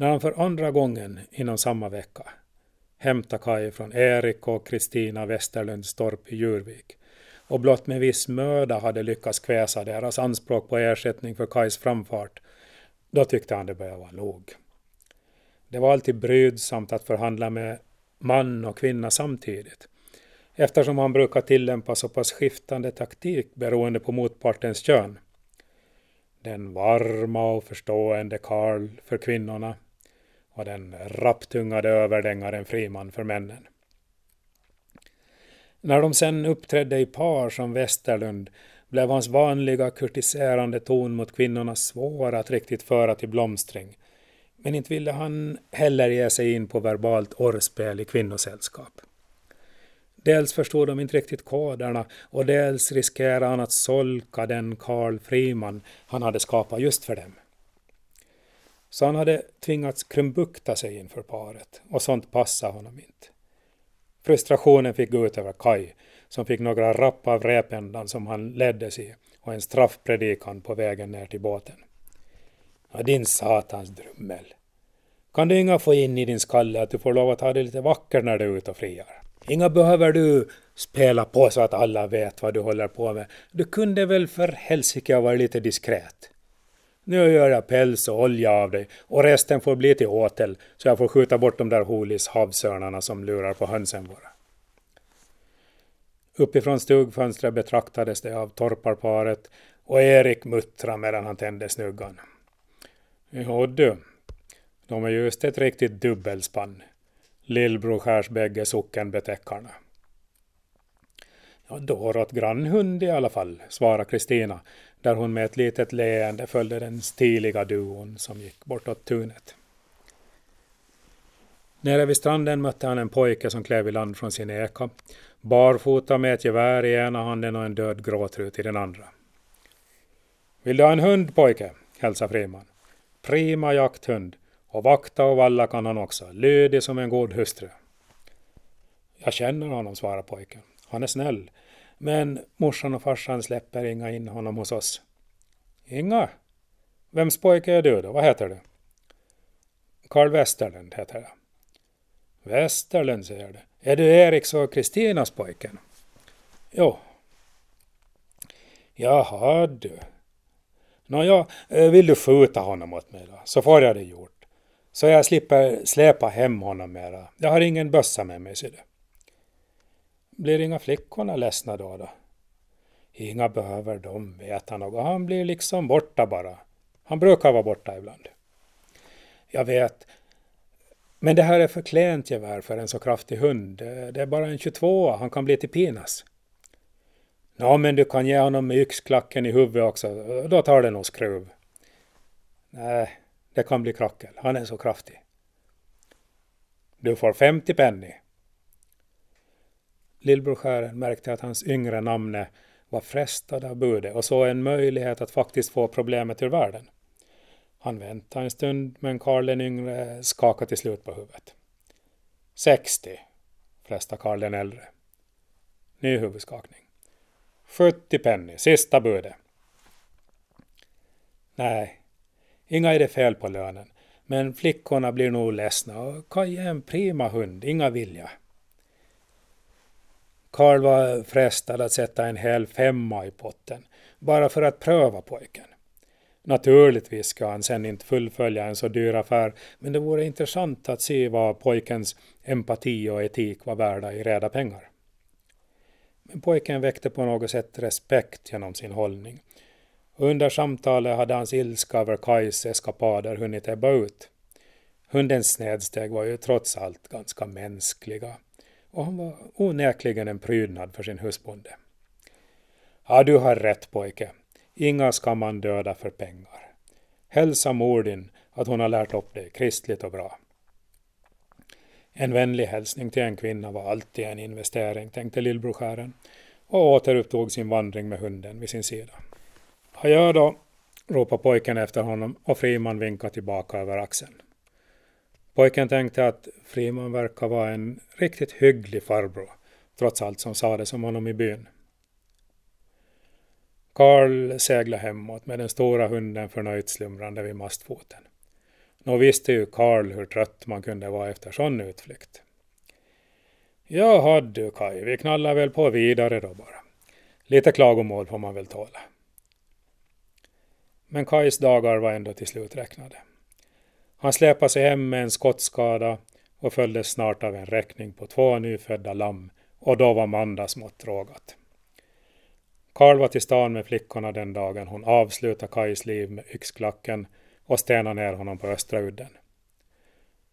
när han för andra gången inom samma vecka hämtade Kaj från Erik och Kristina Westerlundstorp i Djurvik och blott med viss möda hade lyckats kväsa deras anspråk på ersättning för Kajs framfart, då tyckte han det började vara nog. Det var alltid brydsamt att förhandla med man och kvinna samtidigt, eftersom han brukar tillämpa så pass skiftande taktik beroende på motpartens kön. Den varma och förstående Karl för kvinnorna och den rapptungade överdängaren Friman för männen. När de sen uppträdde i par som Westerlund blev hans vanliga kurtiserande ton mot kvinnorna svår att riktigt föra till blomstring. Men inte ville han heller ge sig in på verbalt orrspel i kvinnosällskap. Dels förstod de inte riktigt koderna och dels riskerade han att solka den Karl Friman han hade skapat just för dem. Så han hade tvingats krumbukta sig inför paret och sånt passade honom inte. Frustrationen fick gå ut över Kai som fick några rapp av repändan som han leddes i och en straffpredikan på vägen ner till båten. Ja, din satans drummel. Kan du inga få in i din skalle att du får lov att ha det lite vackert när du är ute och friar? Inga behöver du spela på så att alla vet vad du håller på med. Du kunde väl för helsike ha varit lite diskret. Nu gör jag päls och olja av dig och resten får bli till åtel så jag får skjuta bort de där holis havsörnarna som lurar på hönsen våra. Uppifrån stugfönstret betraktades det av torparparet och Erik muttrade medan han tände snuggan. Jo du, de är just ett riktigt dubbelspann. Lillbror skärs bägge sockenbetäckarna. Ja, dåråt grannhund i alla fall, svarade Kristina, där hon med ett litet leende följde den stiliga duon som gick bortåt tunet. Nere vid stranden mötte han en pojke som klev i land från sin eka, barfota med ett gevär i ena handen och en död gråtrut i den andra. Vill du ha en hund pojke? hälsade Friman. Prima jakthund, och vakta och valla kan han också, lydig som en god hustru. Jag känner honom, svarade pojken. Han är snäll, men morsan och farsan släpper inga in honom hos oss. Inga? Vems pojke är du då? Vad heter du? Karl Westerlund heter jag. Westerlund, säger du. Är du Eriks och Kristinas pojken? Jo. Jaha du. Nåja, eh, vill du skjuta honom åt mig då, så får jag det gjort. Så jag slipper släpa hem honom mera. Jag har ingen bössa med mig, ser du. Blir inga flickorna ledsna då? då? Inga behöver de veta något. Han blir liksom borta bara. Han brukar vara borta ibland. Jag vet. Men det här är för klent gevär för en så kraftig hund. Det är bara en 22 Han kan bli till pinas. Nå, men du kan ge honom med yxklacken i huvudet också. Då tar det nog skruv. Nej, det kan bli krackel. Han är så kraftig. Du får 50 penny. Lillbrorskären märkte att hans yngre namne var frestad av budet och såg en möjlighet att faktiskt få problemet ur världen. Han väntade en stund men Karl den yngre skakade till slut på huvudet. 60, frestade Karl den äldre. Ny huvudskakning. 70 penny, sista budet. Nej, inga är det fel på lönen, men flickorna blir nog ledsna och Kaj är en prima hund, inga vilja. Karl var frestad att sätta en hel femma i potten, bara för att pröva pojken. Naturligtvis ska han sen inte fullfölja en så dyr affär, men det vore intressant att se vad pojkens empati och etik var värda i reda pengar. Men pojken väckte på något sätt respekt genom sin hållning. Under samtalet hade hans ilska över Kajs eskapader hunnit ebba ut. Hundens snedsteg var ju trots allt ganska mänskliga och han var onekligen en prydnad för sin husbonde. Ja, du har rätt pojke. Inga ska man döda för pengar. Hälsa mor din att hon har lärt upp dig kristligt och bra. En vänlig hälsning till en kvinna var alltid en investering, tänkte lillbroskären och återupptog sin vandring med hunden vid sin sida. Adjö då, ropade pojken efter honom och Friman vinkade tillbaka över axeln. Pojken tänkte att Friman verkar vara en riktigt hygglig farbror, trots allt som sades om honom i byn. Karl seglade hemåt med den stora hunden förnöjt slumrande vid mastfoten. Nå visste ju Karl hur trött man kunde vara efter sån utflykt. Jaha du Kaj, vi knallar väl på vidare då bara. Lite klagomål får man väl tåla. Men Kajs dagar var ändå till slut räknade. Han släpade sig hem med en skottskada och följdes snart av en räkning på två nyfödda lamm och då var Manda smått rågat. Karl var till stan med flickorna den dagen hon avslutade Kajs liv med yxklacken och stenade ner honom på Östra udden.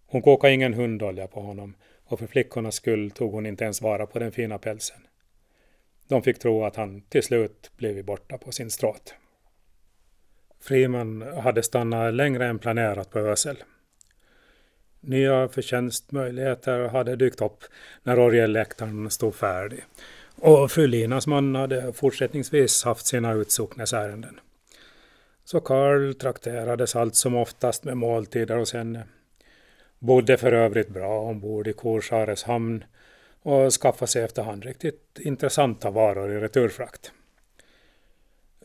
Hon kokade ingen hundolja på honom och för flickornas skull tog hon inte ens vara på den fina pälsen. De fick tro att han till slut blivit borta på sin stråt. Friman hade stannat längre än planerat på Ösel. Nya förtjänstmöjligheter hade dykt upp när orgelläktaren stod färdig och fru Linas man hade fortsättningsvis haft sina utsocknesärenden. Så Karl trakterades allt som oftast med måltider hos henne. Bodde för övrigt bra ombord i Korsares hamn och skaffade sig efterhand riktigt intressanta varor i returfrakt.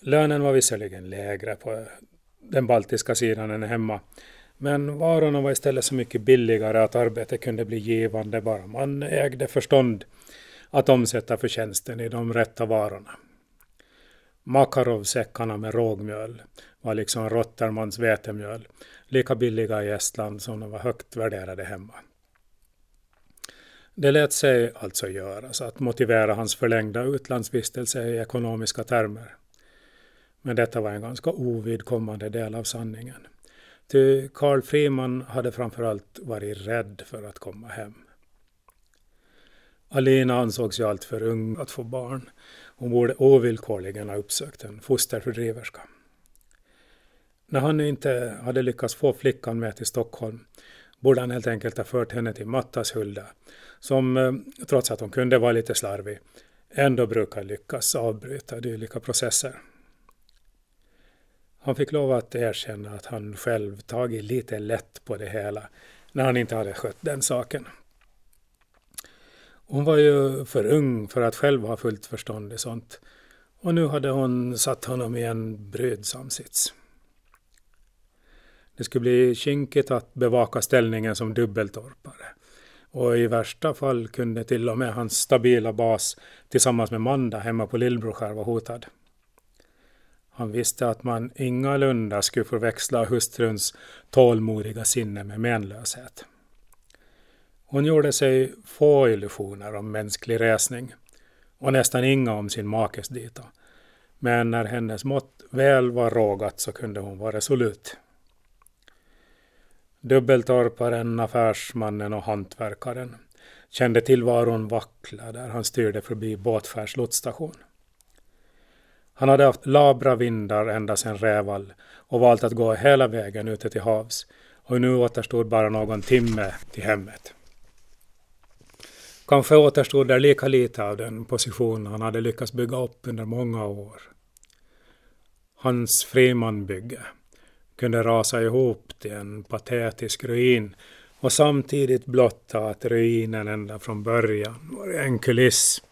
Lönen var visserligen lägre på den baltiska sidan än hemma, men varorna var istället så mycket billigare att arbetet kunde bli givande bara man ägde förstånd att omsätta förtjänsten i de rätta varorna. Makarovsäckarna med rågmjöl var liksom Rottermans vetemjöl, lika billiga i Estland som de var högt värderade hemma. Det lät sig alltså göras att motivera hans förlängda utlandsvistelse i ekonomiska termer. Men detta var en ganska ovidkommande del av sanningen. Ty Carl Friman hade framförallt varit rädd för att komma hem. Alina ansågs ju alltför ung att få barn. Hon borde ovillkorligen ha uppsökt en fosterfördriverska. När han nu inte hade lyckats få flickan med till Stockholm borde han helt enkelt ha fört henne till Mattas Hulda, som eh, trots att hon kunde vara lite slarvig, ändå brukar lyckas avbryta dylika processer. Han fick lov att erkänna att han själv tagit lite lätt på det hela när han inte hade skött den saken. Hon var ju för ung för att själv ha fullt förstånd i sånt och nu hade hon satt honom i en brydsam sits. Det skulle bli kinkigt att bevaka ställningen som dubbeltorpare och i värsta fall kunde till och med hans stabila bas tillsammans med Manda hemma på Lillbroskär vara hotad. Han visste att man ingalunda skulle förväxla hustruns tålmodiga sinne med menlöshet. Hon gjorde sig få illusioner om mänsklig resning och nästan inga om sin makes dita. Men när hennes mått väl var rågat så kunde hon vara resolut. Dubbeltorparen, affärsmannen och hantverkaren kände tillvaron vackla där han styrde förbi Båtfärs lotsstation. Han hade haft labra vindar ända sedan Rävall och valt att gå hela vägen ute till havs och nu återstod bara någon timme till hemmet. Kanske återstod där lika lite av den position han hade lyckats bygga upp under många år. Hans Frimanbygge kunde rasa ihop till en patetisk ruin och samtidigt blotta att ruinen ända från början var en kuliss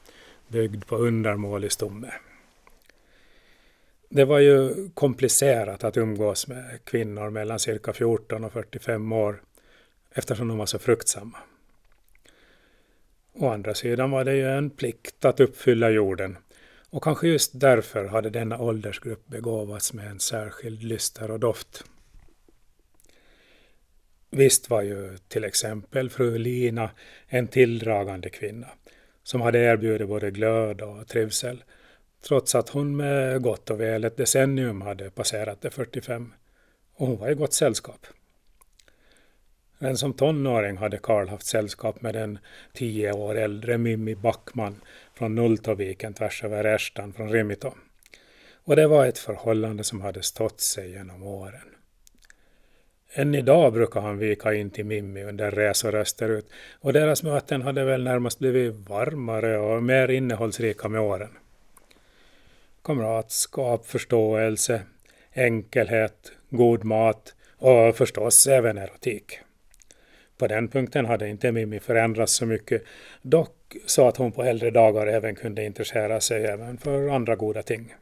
byggd på undermålig stomme. Det var ju komplicerat att umgås med kvinnor mellan cirka 14 och 45 år eftersom de var så fruktsamma. Å andra sidan var det ju en plikt att uppfylla jorden och kanske just därför hade denna åldersgrupp begåvats med en särskild lyster och doft. Visst var ju till exempel fru Lina en tilldragande kvinna som hade erbjudit både glöd och trivsel trots att hon med gott och väl ett decennium hade passerat de 45 och hon var i gott sällskap. Men som tonåring hade Karl haft sällskap med den tio år äldre Mimmi Backman från Nultoviken tvärs över Erstan från Rimito. Och det var ett förhållande som hade stått sig genom åren. Än idag brukar han vika in till Mimmi under resor österut och deras möten hade väl närmast blivit varmare och mer innehållsrika med åren. Kamratskap, förståelse, enkelhet, god mat och förstås även erotik. På den punkten hade inte Mimmi förändrats så mycket, dock så att hon på äldre dagar även kunde intressera sig även för andra goda ting.